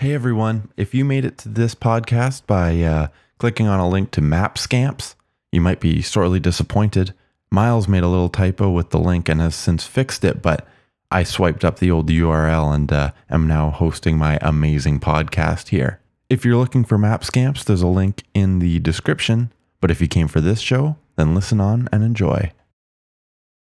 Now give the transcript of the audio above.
Hey everyone, if you made it to this podcast by uh, clicking on a link to Map Scamps, you might be sorely disappointed. Miles made a little typo with the link and has since fixed it, but I swiped up the old URL and uh, am now hosting my amazing podcast here. If you're looking for Map Scamps, there's a link in the description, but if you came for this show, then listen on and enjoy.